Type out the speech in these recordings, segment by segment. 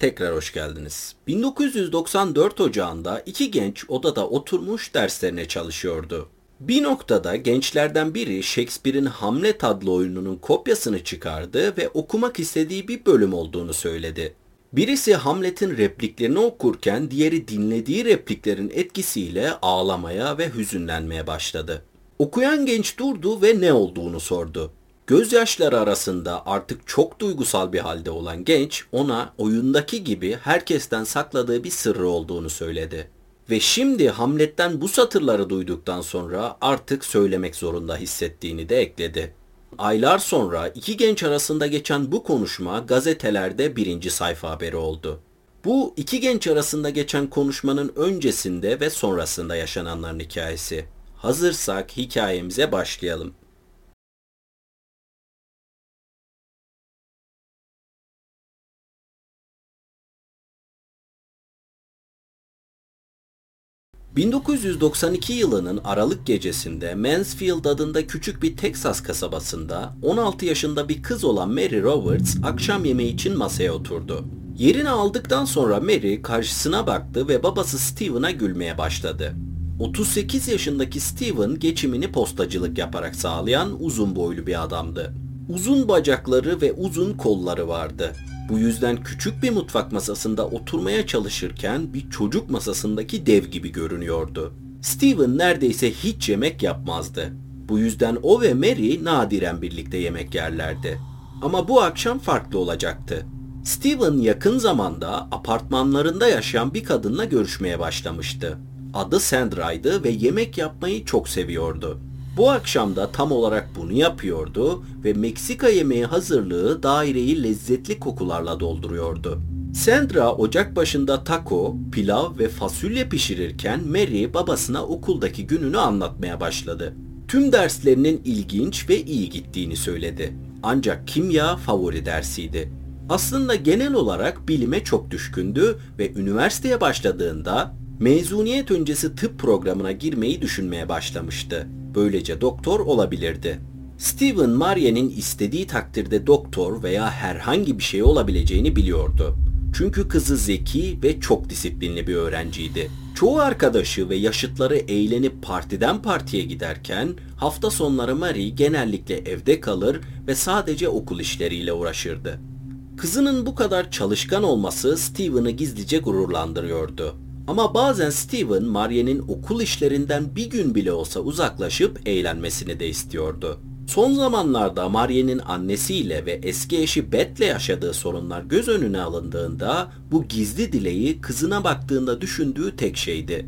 Tekrar hoş geldiniz. 1994 Ocağı'nda iki genç odada oturmuş derslerine çalışıyordu. Bir noktada gençlerden biri Shakespeare'in Hamlet adlı oyununun kopyasını çıkardı ve okumak istediği bir bölüm olduğunu söyledi. Birisi Hamlet'in repliklerini okurken diğeri dinlediği repliklerin etkisiyle ağlamaya ve hüzünlenmeye başladı. Okuyan genç durdu ve ne olduğunu sordu. Gözyaşları arasında artık çok duygusal bir halde olan genç ona oyundaki gibi herkesten sakladığı bir sırrı olduğunu söyledi. Ve şimdi Hamlet'ten bu satırları duyduktan sonra artık söylemek zorunda hissettiğini de ekledi. Aylar sonra iki genç arasında geçen bu konuşma gazetelerde birinci sayfa haberi oldu. Bu iki genç arasında geçen konuşmanın öncesinde ve sonrasında yaşananların hikayesi. Hazırsak hikayemize başlayalım. 1992 yılının Aralık gecesinde Mansfield adında küçük bir Texas kasabasında 16 yaşında bir kız olan Mary Roberts akşam yemeği için masaya oturdu. Yerini aldıktan sonra Mary karşısına baktı ve babası Steven'a gülmeye başladı. 38 yaşındaki Steven geçimini postacılık yaparak sağlayan uzun boylu bir adamdı. Uzun bacakları ve uzun kolları vardı. Bu yüzden küçük bir mutfak masasında oturmaya çalışırken bir çocuk masasındaki dev gibi görünüyordu. Steven neredeyse hiç yemek yapmazdı. Bu yüzden o ve Mary nadiren birlikte yemek yerlerdi. Ama bu akşam farklı olacaktı. Steven yakın zamanda apartmanlarında yaşayan bir kadınla görüşmeye başlamıştı. Adı Sandra'ydı ve yemek yapmayı çok seviyordu. Bu akşam da tam olarak bunu yapıyordu ve Meksika yemeği hazırlığı daireyi lezzetli kokularla dolduruyordu. Sandra ocak başında taco, pilav ve fasulye pişirirken Mary babasına okuldaki gününü anlatmaya başladı. Tüm derslerinin ilginç ve iyi gittiğini söyledi. Ancak kimya favori dersiydi. Aslında genel olarak bilime çok düşkündü ve üniversiteye başladığında mezuniyet öncesi tıp programına girmeyi düşünmeye başlamıştı. Böylece doktor olabilirdi. Steven Maria'nın istediği takdirde doktor veya herhangi bir şey olabileceğini biliyordu. Çünkü kızı zeki ve çok disiplinli bir öğrenciydi. Çoğu arkadaşı ve yaşıtları eğlenip partiden partiye giderken hafta sonları Mary genellikle evde kalır ve sadece okul işleriyle uğraşırdı. Kızının bu kadar çalışkan olması Steven'ı gizlice gururlandırıyordu. Ama bazen Steven, Maria'nın okul işlerinden bir gün bile olsa uzaklaşıp eğlenmesini de istiyordu. Son zamanlarda Maria'nın annesiyle ve eski eşi Beth'le yaşadığı sorunlar göz önüne alındığında bu gizli dileği kızına baktığında düşündüğü tek şeydi.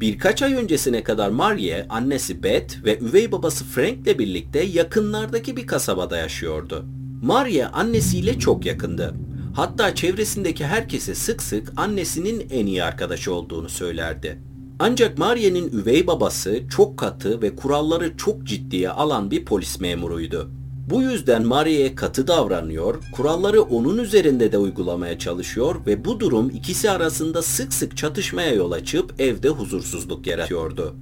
Birkaç ay öncesine kadar Maria, annesi Beth ve üvey babası Frank'le birlikte yakınlardaki bir kasabada yaşıyordu. Maria annesiyle çok yakındı. Hatta çevresindeki herkese sık sık annesinin en iyi arkadaşı olduğunu söylerdi. Ancak Maria'nın üvey babası çok katı ve kuralları çok ciddiye alan bir polis memuruydu. Bu yüzden Maria'ya katı davranıyor, kuralları onun üzerinde de uygulamaya çalışıyor ve bu durum ikisi arasında sık sık çatışmaya yol açıp evde huzursuzluk yaratıyordu.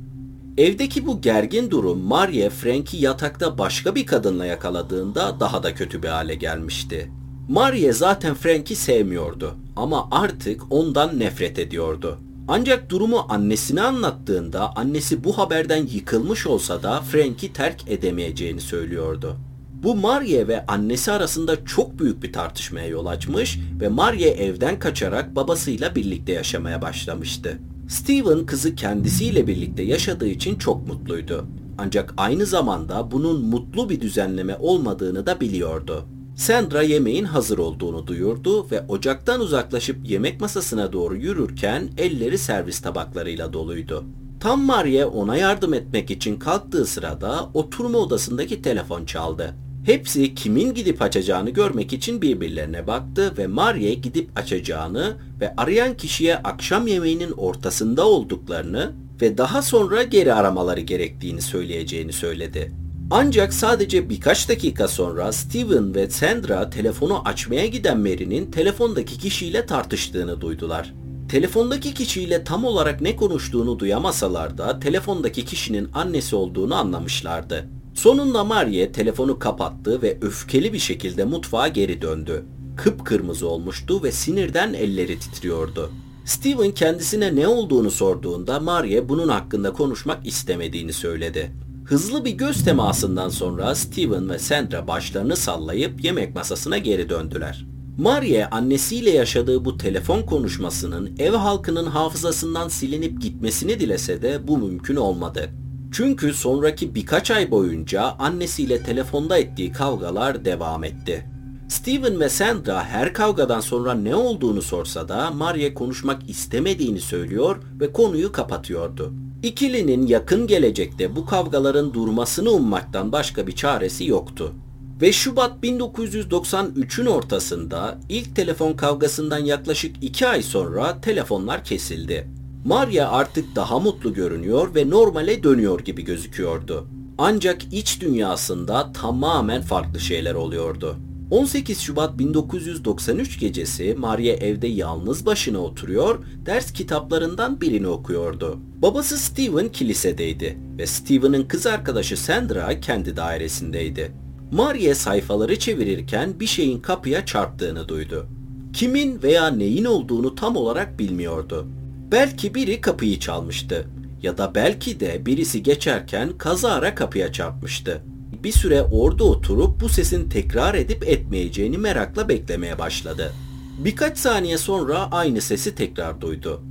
Evdeki bu gergin durum Maria Frank'i yatakta başka bir kadınla yakaladığında daha da kötü bir hale gelmişti. Marie zaten Frank'i sevmiyordu ama artık ondan nefret ediyordu. Ancak durumu annesine anlattığında annesi bu haberden yıkılmış olsa da Frank'i terk edemeyeceğini söylüyordu. Bu Marie ve annesi arasında çok büyük bir tartışmaya yol açmış ve Marie evden kaçarak babasıyla birlikte yaşamaya başlamıştı. Steven kızı kendisiyle birlikte yaşadığı için çok mutluydu. Ancak aynı zamanda bunun mutlu bir düzenleme olmadığını da biliyordu. Sandra yemeğin hazır olduğunu duyurdu ve ocaktan uzaklaşıp yemek masasına doğru yürürken elleri servis tabaklarıyla doluydu. Tam Maria ona yardım etmek için kalktığı sırada oturma odasındaki telefon çaldı. Hepsi kimin gidip açacağını görmek için birbirlerine baktı ve Maria gidip açacağını ve arayan kişiye akşam yemeğinin ortasında olduklarını ve daha sonra geri aramaları gerektiğini söyleyeceğini söyledi. Ancak sadece birkaç dakika sonra Steven ve Sandra telefonu açmaya giden Mary'nin telefondaki kişiyle tartıştığını duydular. Telefondaki kişiyle tam olarak ne konuştuğunu duyamasalar da telefondaki kişinin annesi olduğunu anlamışlardı. Sonunda Marie telefonu kapattı ve öfkeli bir şekilde mutfağa geri döndü. Kıpkırmızı olmuştu ve sinirden elleri titriyordu. Steven kendisine ne olduğunu sorduğunda Marie bunun hakkında konuşmak istemediğini söyledi. Hızlı bir göz temasından sonra Steven ve Sandra başlarını sallayıp yemek masasına geri döndüler. Marie annesiyle yaşadığı bu telefon konuşmasının ev halkının hafızasından silinip gitmesini dilese de bu mümkün olmadı. Çünkü sonraki birkaç ay boyunca annesiyle telefonda ettiği kavgalar devam etti. Steven ve Sandra her kavgadan sonra ne olduğunu sorsa da Maria konuşmak istemediğini söylüyor ve konuyu kapatıyordu. İkilinin yakın gelecekte bu kavgaların durmasını ummaktan başka bir çaresi yoktu. Ve Şubat 1993'ün ortasında ilk telefon kavgasından yaklaşık 2 ay sonra telefonlar kesildi. Maria artık daha mutlu görünüyor ve normale dönüyor gibi gözüküyordu. Ancak iç dünyasında tamamen farklı şeyler oluyordu. 18 Şubat 1993 gecesi Maria evde yalnız başına oturuyor, ders kitaplarından birini okuyordu. Babası Steven kilisedeydi ve Steven'ın kız arkadaşı Sandra kendi dairesindeydi. Maria sayfaları çevirirken bir şeyin kapıya çarptığını duydu. Kimin veya neyin olduğunu tam olarak bilmiyordu. Belki biri kapıyı çalmıştı ya da belki de birisi geçerken kazara kapıya çarpmıştı bir süre orada oturup bu sesin tekrar edip etmeyeceğini merakla beklemeye başladı. Birkaç saniye sonra aynı sesi tekrar duydu.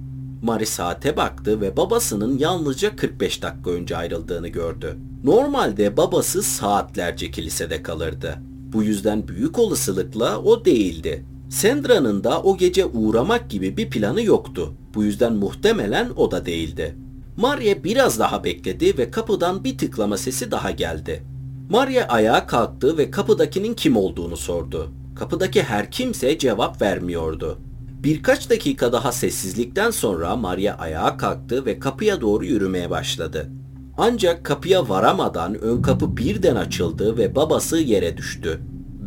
Mari saate baktı ve babasının yalnızca 45 dakika önce ayrıldığını gördü. Normalde babası saatlerce kilisede kalırdı. Bu yüzden büyük olasılıkla o değildi. Sandra'nın da o gece uğramak gibi bir planı yoktu. Bu yüzden muhtemelen o da değildi. Maria biraz daha bekledi ve kapıdan bir tıklama sesi daha geldi. Maria ayağa kalktı ve kapıdakinin kim olduğunu sordu. Kapıdaki her kimse cevap vermiyordu. Birkaç dakika daha sessizlikten sonra Maria ayağa kalktı ve kapıya doğru yürümeye başladı. Ancak kapıya varamadan ön kapı birden açıldı ve babası yere düştü.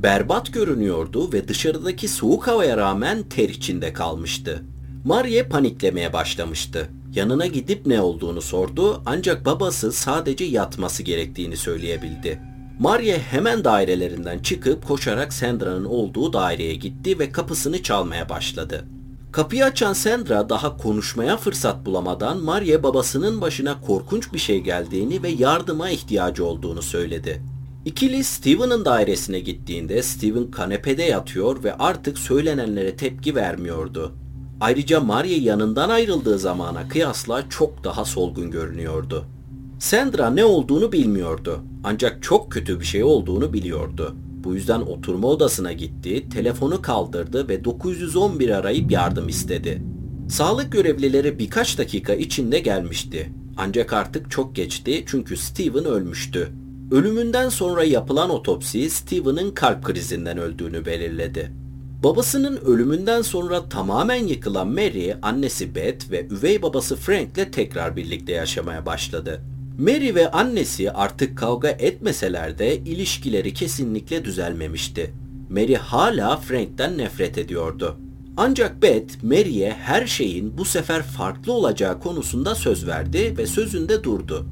Berbat görünüyordu ve dışarıdaki soğuk havaya rağmen ter içinde kalmıştı. Maria paniklemeye başlamıştı. Yanına gidip ne olduğunu sordu ancak babası sadece yatması gerektiğini söyleyebildi. Maria hemen dairelerinden çıkıp koşarak Sandra'nın olduğu daireye gitti ve kapısını çalmaya başladı. Kapıyı açan Sandra daha konuşmaya fırsat bulamadan Maria babasının başına korkunç bir şey geldiğini ve yardıma ihtiyacı olduğunu söyledi. İkili Steven'ın dairesine gittiğinde Steven kanepede yatıyor ve artık söylenenlere tepki vermiyordu. Ayrıca Maria yanından ayrıldığı zamana kıyasla çok daha solgun görünüyordu. Sandra ne olduğunu bilmiyordu. Ancak çok kötü bir şey olduğunu biliyordu. Bu yüzden oturma odasına gitti, telefonu kaldırdı ve 911 arayıp yardım istedi. Sağlık görevlileri birkaç dakika içinde gelmişti. Ancak artık çok geçti çünkü Steven ölmüştü. Ölümünden sonra yapılan otopsi Steven'ın kalp krizinden öldüğünü belirledi. Babasının ölümünden sonra tamamen yıkılan Mary, annesi Beth ve üvey babası Frank'le tekrar birlikte yaşamaya başladı. Mary ve annesi artık kavga etmeseler de ilişkileri kesinlikle düzelmemişti. Mary hala Frank'ten nefret ediyordu. Ancak Beth, Mary'e her şeyin bu sefer farklı olacağı konusunda söz verdi ve sözünde durdu.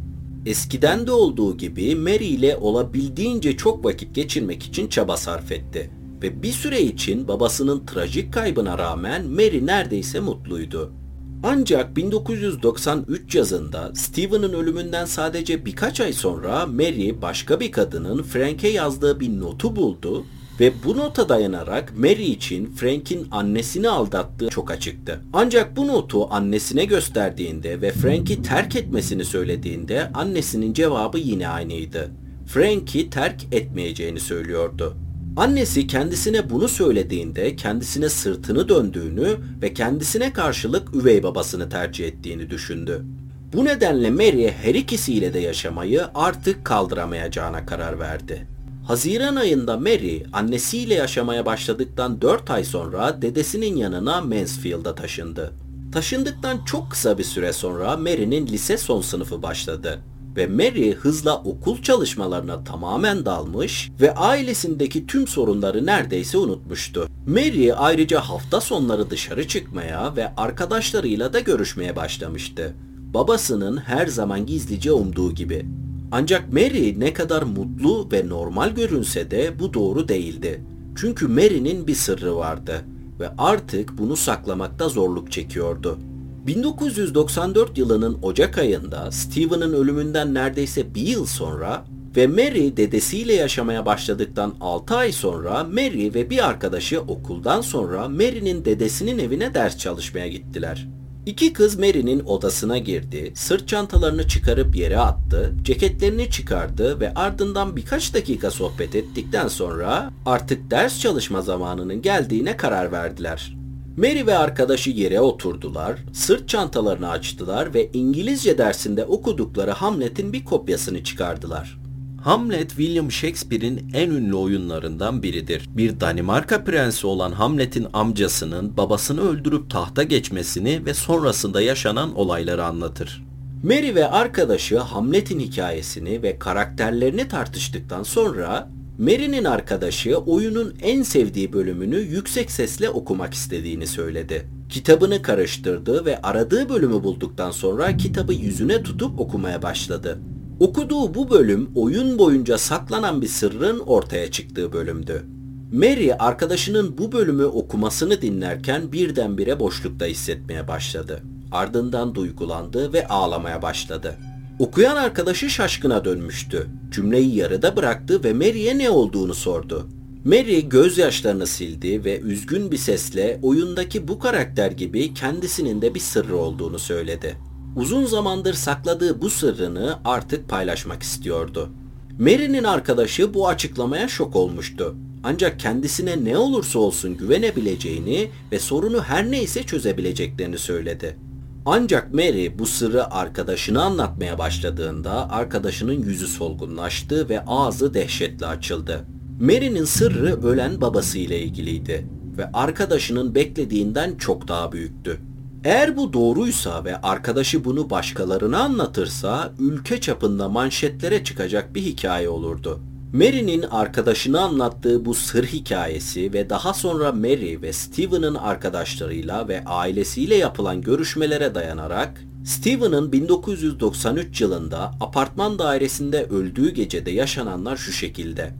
Eskiden de olduğu gibi Mary ile olabildiğince çok vakit geçirmek için çaba sarf etti. Ve bir süre için babasının trajik kaybına rağmen Mary neredeyse mutluydu. Ancak 1993 yazında Steven'ın ölümünden sadece birkaç ay sonra Mary başka bir kadının Frank'e yazdığı bir notu buldu ve bu nota dayanarak Mary için Frank'in annesini aldattığı çok açıktı. Ancak bu notu annesine gösterdiğinde ve Frank'i terk etmesini söylediğinde annesinin cevabı yine aynıydı. Frank'i terk etmeyeceğini söylüyordu. Annesi kendisine bunu söylediğinde kendisine sırtını döndüğünü ve kendisine karşılık üvey babasını tercih ettiğini düşündü. Bu nedenle Mary her ikisiyle de yaşamayı artık kaldıramayacağına karar verdi. Haziran ayında Mary annesiyle yaşamaya başladıktan 4 ay sonra dedesinin yanına Mansfield'a taşındı. Taşındıktan çok kısa bir süre sonra Mary'nin lise son sınıfı başladı ve Mary hızla okul çalışmalarına tamamen dalmış ve ailesindeki tüm sorunları neredeyse unutmuştu. Mary ayrıca hafta sonları dışarı çıkmaya ve arkadaşlarıyla da görüşmeye başlamıştı. Babasının her zaman gizlice umduğu gibi. Ancak Mary ne kadar mutlu ve normal görünse de bu doğru değildi. Çünkü Mary'nin bir sırrı vardı ve artık bunu saklamakta zorluk çekiyordu. 1994 yılının Ocak ayında Steven'ın ölümünden neredeyse bir yıl sonra ve Mary dedesiyle yaşamaya başladıktan 6 ay sonra Mary ve bir arkadaşı okuldan sonra Mary'nin dedesinin evine ders çalışmaya gittiler. İki kız Mary'nin odasına girdi, sırt çantalarını çıkarıp yere attı, ceketlerini çıkardı ve ardından birkaç dakika sohbet ettikten sonra artık ders çalışma zamanının geldiğine karar verdiler. Mary ve arkadaşı yere oturdular, sırt çantalarını açtılar ve İngilizce dersinde okudukları Hamlet'in bir kopyasını çıkardılar. Hamlet, William Shakespeare'in en ünlü oyunlarından biridir. Bir Danimarka prensi olan Hamlet'in amcasının babasını öldürüp tahta geçmesini ve sonrasında yaşanan olayları anlatır. Mary ve arkadaşı Hamlet'in hikayesini ve karakterlerini tartıştıktan sonra Mary'nin arkadaşı oyunun en sevdiği bölümünü yüksek sesle okumak istediğini söyledi. Kitabını karıştırdı ve aradığı bölümü bulduktan sonra kitabı yüzüne tutup okumaya başladı. Okuduğu bu bölüm oyun boyunca saklanan bir sırrın ortaya çıktığı bölümdü. Mary arkadaşının bu bölümü okumasını dinlerken birdenbire boşlukta hissetmeye başladı. Ardından duygulandı ve ağlamaya başladı. Okuyan arkadaşı şaşkına dönmüştü. Cümleyi yarıda bıraktı ve Mary'e ne olduğunu sordu. Mary gözyaşlarını sildi ve üzgün bir sesle oyundaki bu karakter gibi kendisinin de bir sırrı olduğunu söyledi. Uzun zamandır sakladığı bu sırrını artık paylaşmak istiyordu. Mary'nin arkadaşı bu açıklamaya şok olmuştu. Ancak kendisine ne olursa olsun güvenebileceğini ve sorunu her neyse çözebileceklerini söyledi. Ancak Mary bu sırrı arkadaşına anlatmaya başladığında arkadaşının yüzü solgunlaştı ve ağzı dehşetle açıldı. Mary'nin sırrı ölen babası ile ilgiliydi ve arkadaşının beklediğinden çok daha büyüktü. Eğer bu doğruysa ve arkadaşı bunu başkalarına anlatırsa ülke çapında manşetlere çıkacak bir hikaye olurdu. Mary'nin arkadaşına anlattığı bu sır hikayesi ve daha sonra Mary ve Steven'ın arkadaşlarıyla ve ailesiyle yapılan görüşmelere dayanarak Steven'ın 1993 yılında apartman dairesinde öldüğü gecede yaşananlar şu şekilde.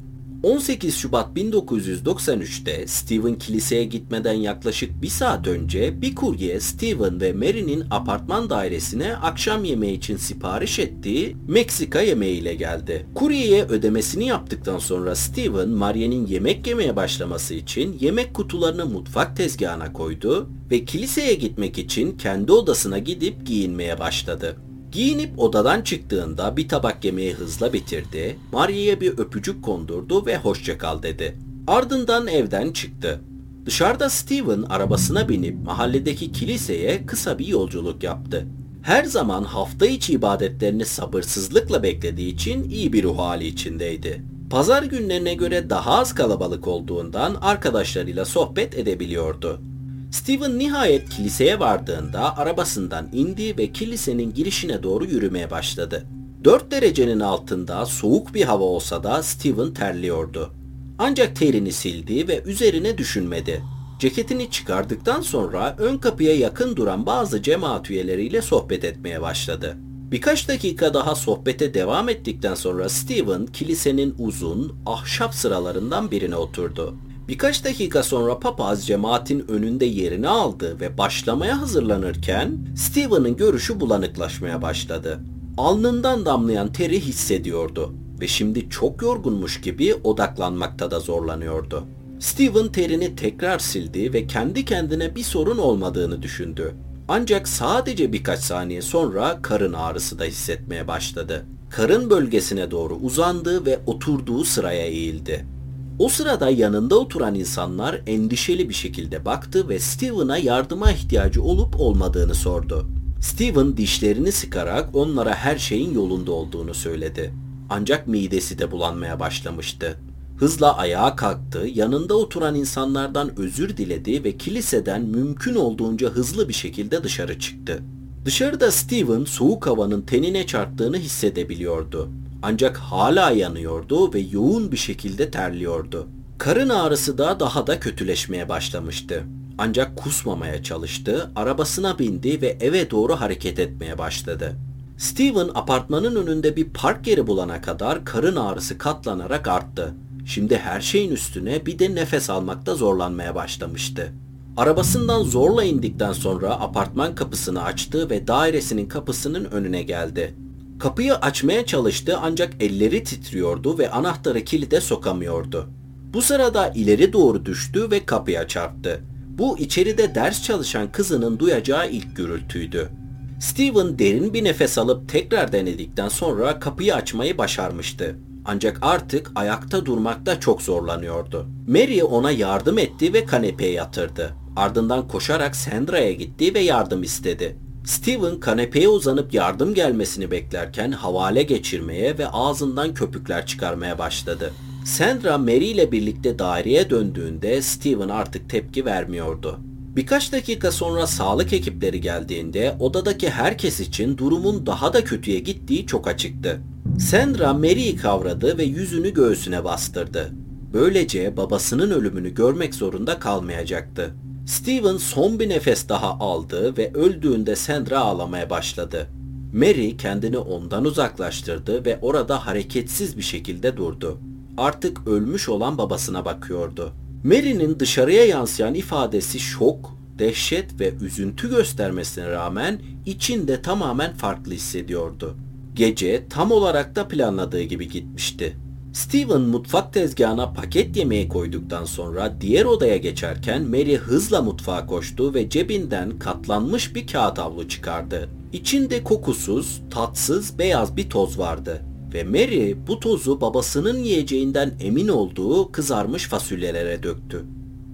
18 Şubat 1993'te Steven kiliseye gitmeden yaklaşık bir saat önce bir kurye Steven ve Mary'nin apartman dairesine akşam yemeği için sipariş ettiği Meksika yemeğiyle geldi. Kuryeye ödemesini yaptıktan sonra Steven, Maria'nın yemek yemeye başlaması için yemek kutularını mutfak tezgahına koydu ve kiliseye gitmek için kendi odasına gidip giyinmeye başladı. Giyinip odadan çıktığında bir tabak yemeği hızla bitirdi, Maria'ya bir öpücük kondurdu ve hoşça kal dedi. Ardından evden çıktı. Dışarıda Steven arabasına binip mahalledeki kiliseye kısa bir yolculuk yaptı. Her zaman hafta içi ibadetlerini sabırsızlıkla beklediği için iyi bir ruh hali içindeydi. Pazar günlerine göre daha az kalabalık olduğundan arkadaşlarıyla sohbet edebiliyordu. Steven nihayet kiliseye vardığında arabasından indi ve kilisenin girişine doğru yürümeye başladı. 4 derecenin altında soğuk bir hava olsa da Steven terliyordu. Ancak terini sildi ve üzerine düşünmedi. Ceketini çıkardıktan sonra ön kapıya yakın duran bazı cemaat üyeleriyle sohbet etmeye başladı. Birkaç dakika daha sohbete devam ettikten sonra Steven kilisenin uzun, ahşap sıralarından birine oturdu. Birkaç dakika sonra papaz cemaatin önünde yerini aldı ve başlamaya hazırlanırken Steven'ın görüşü bulanıklaşmaya başladı. Alnından damlayan teri hissediyordu ve şimdi çok yorgunmuş gibi odaklanmakta da zorlanıyordu. Steven terini tekrar sildi ve kendi kendine bir sorun olmadığını düşündü. Ancak sadece birkaç saniye sonra karın ağrısı da hissetmeye başladı. Karın bölgesine doğru uzandı ve oturduğu sıraya eğildi. O sırada yanında oturan insanlar endişeli bir şekilde baktı ve Steven'a yardıma ihtiyacı olup olmadığını sordu. Steven dişlerini sıkarak onlara her şeyin yolunda olduğunu söyledi. Ancak midesi de bulanmaya başlamıştı. Hızla ayağa kalktı, yanında oturan insanlardan özür diledi ve kiliseden mümkün olduğunca hızlı bir şekilde dışarı çıktı. Dışarıda Steven soğuk havanın tenine çarptığını hissedebiliyordu. Ancak hala yanıyordu ve yoğun bir şekilde terliyordu. Karın ağrısı da daha da kötüleşmeye başlamıştı. Ancak kusmamaya çalıştı, arabasına bindi ve eve doğru hareket etmeye başladı. Steven apartmanın önünde bir park yeri bulana kadar karın ağrısı katlanarak arttı. Şimdi her şeyin üstüne bir de nefes almakta zorlanmaya başlamıştı. Arabasından zorla indikten sonra apartman kapısını açtı ve dairesinin kapısının önüne geldi. Kapıyı açmaya çalıştı ancak elleri titriyordu ve anahtarı kilide sokamıyordu. Bu sırada ileri doğru düştü ve kapıya çarptı. Bu içeride ders çalışan kızının duyacağı ilk gürültüydü. Steven derin bir nefes alıp tekrar denedikten sonra kapıyı açmayı başarmıştı. Ancak artık ayakta durmakta çok zorlanıyordu. Mary ona yardım etti ve kanepeye yatırdı. Ardından koşarak Sandra'ya gitti ve yardım istedi. Steven kanepeye uzanıp yardım gelmesini beklerken havale geçirmeye ve ağzından köpükler çıkarmaya başladı. Sandra Mary ile birlikte daireye döndüğünde Steven artık tepki vermiyordu. Birkaç dakika sonra sağlık ekipleri geldiğinde odadaki herkes için durumun daha da kötüye gittiği çok açıktı. Sandra Mary'i kavradı ve yüzünü göğsüne bastırdı. Böylece babasının ölümünü görmek zorunda kalmayacaktı. Steven son bir nefes daha aldı ve öldüğünde Sandra ağlamaya başladı. Mary kendini ondan uzaklaştırdı ve orada hareketsiz bir şekilde durdu. Artık ölmüş olan babasına bakıyordu. Mary'nin dışarıya yansıyan ifadesi şok, dehşet ve üzüntü göstermesine rağmen içinde tamamen farklı hissediyordu. Gece tam olarak da planladığı gibi gitmişti. Steven mutfak tezgahına paket yemeği koyduktan sonra diğer odaya geçerken Mary hızla mutfağa koştu ve cebinden katlanmış bir kağıt havlu çıkardı. İçinde kokusuz, tatsız, beyaz bir toz vardı ve Mary bu tozu babasının yiyeceğinden emin olduğu kızarmış fasulyelere döktü.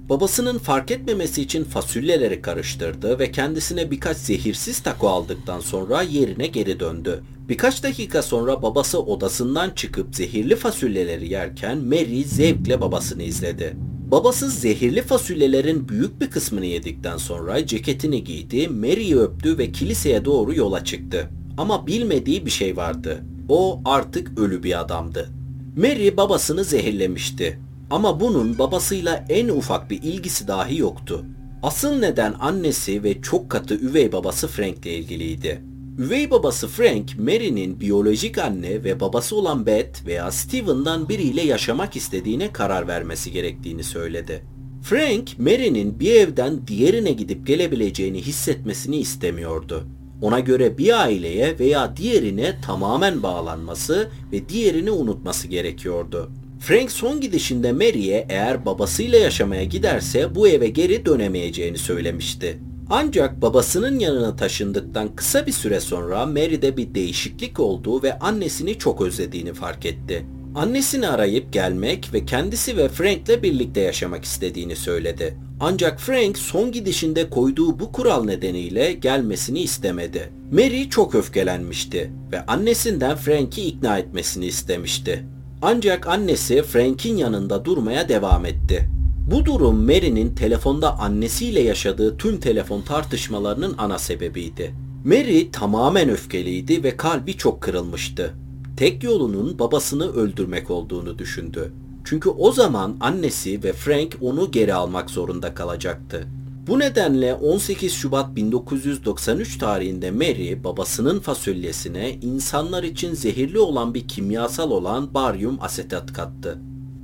Babasının fark etmemesi için fasulyeleri karıştırdı ve kendisine birkaç zehirsiz taco aldıktan sonra yerine geri döndü. Birkaç dakika sonra babası odasından çıkıp zehirli fasulyeleri yerken Mary zevkle babasını izledi. Babası zehirli fasulyelerin büyük bir kısmını yedikten sonra ceketini giydi, Mary'i öptü ve kiliseye doğru yola çıktı. Ama bilmediği bir şey vardı. O artık ölü bir adamdı. Mary babasını zehirlemişti. Ama bunun babasıyla en ufak bir ilgisi dahi yoktu. Asıl neden annesi ve çok katı üvey babası Frank ile ilgiliydi. Üvey babası Frank, Mary'nin biyolojik anne ve babası olan Beth veya Steven'dan biriyle yaşamak istediğine karar vermesi gerektiğini söyledi. Frank, Mary'nin bir evden diğerine gidip gelebileceğini hissetmesini istemiyordu. Ona göre bir aileye veya diğerine tamamen bağlanması ve diğerini unutması gerekiyordu. Frank son gidişinde Mary'e eğer babasıyla yaşamaya giderse bu eve geri dönemeyeceğini söylemişti. Ancak babasının yanına taşındıktan kısa bir süre sonra Mary'de bir değişiklik olduğu ve annesini çok özlediğini fark etti. Annesini arayıp gelmek ve kendisi ve Frank'le birlikte yaşamak istediğini söyledi. Ancak Frank son gidişinde koyduğu bu kural nedeniyle gelmesini istemedi. Mary çok öfkelenmişti ve annesinden Frank'i ikna etmesini istemişti. Ancak annesi Frank'in yanında durmaya devam etti. Bu durum Mary'nin telefonda annesiyle yaşadığı tüm telefon tartışmalarının ana sebebiydi. Mary tamamen öfkeliydi ve kalbi çok kırılmıştı. Tek yolunun babasını öldürmek olduğunu düşündü. Çünkü o zaman annesi ve Frank onu geri almak zorunda kalacaktı. Bu nedenle 18 Şubat 1993 tarihinde Mary babasının fasulyesine insanlar için zehirli olan bir kimyasal olan baryum asetat kattı.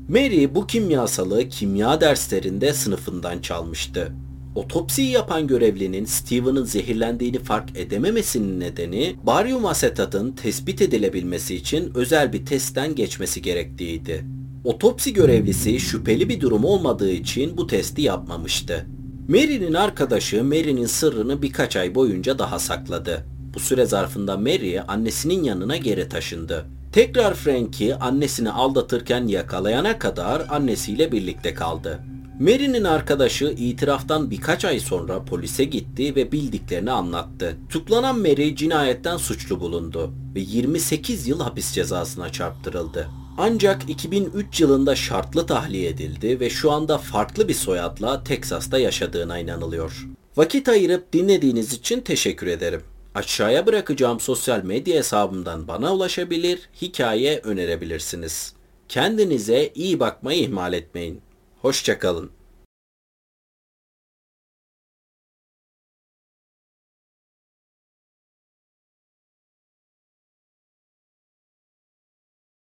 Mary bu kimyasalı kimya derslerinde sınıfından çalmıştı. Otopsiyi yapan görevlinin Steven'ın zehirlendiğini fark edememesinin nedeni baryum asetatın tespit edilebilmesi için özel bir testten geçmesi gerektiğiydi. Otopsi görevlisi şüpheli bir durum olmadığı için bu testi yapmamıştı. Mary'nin arkadaşı Mary'nin sırrını birkaç ay boyunca daha sakladı. Bu süre zarfında Mary annesinin yanına geri taşındı. Tekrar Frank'i annesini aldatırken yakalayana kadar annesiyle birlikte kaldı. Mary'nin arkadaşı itiraftan birkaç ay sonra polise gitti ve bildiklerini anlattı. Tutuklanan Mary cinayetten suçlu bulundu ve 28 yıl hapis cezasına çarptırıldı. Ancak 2003 yılında şartlı tahliye edildi ve şu anda farklı bir soyadla Teksas'ta yaşadığına inanılıyor. Vakit ayırıp dinlediğiniz için teşekkür ederim. Aşağıya bırakacağım sosyal medya hesabımdan bana ulaşabilir, hikaye önerebilirsiniz. Kendinize iyi bakmayı ihmal etmeyin. Hoşçakalın.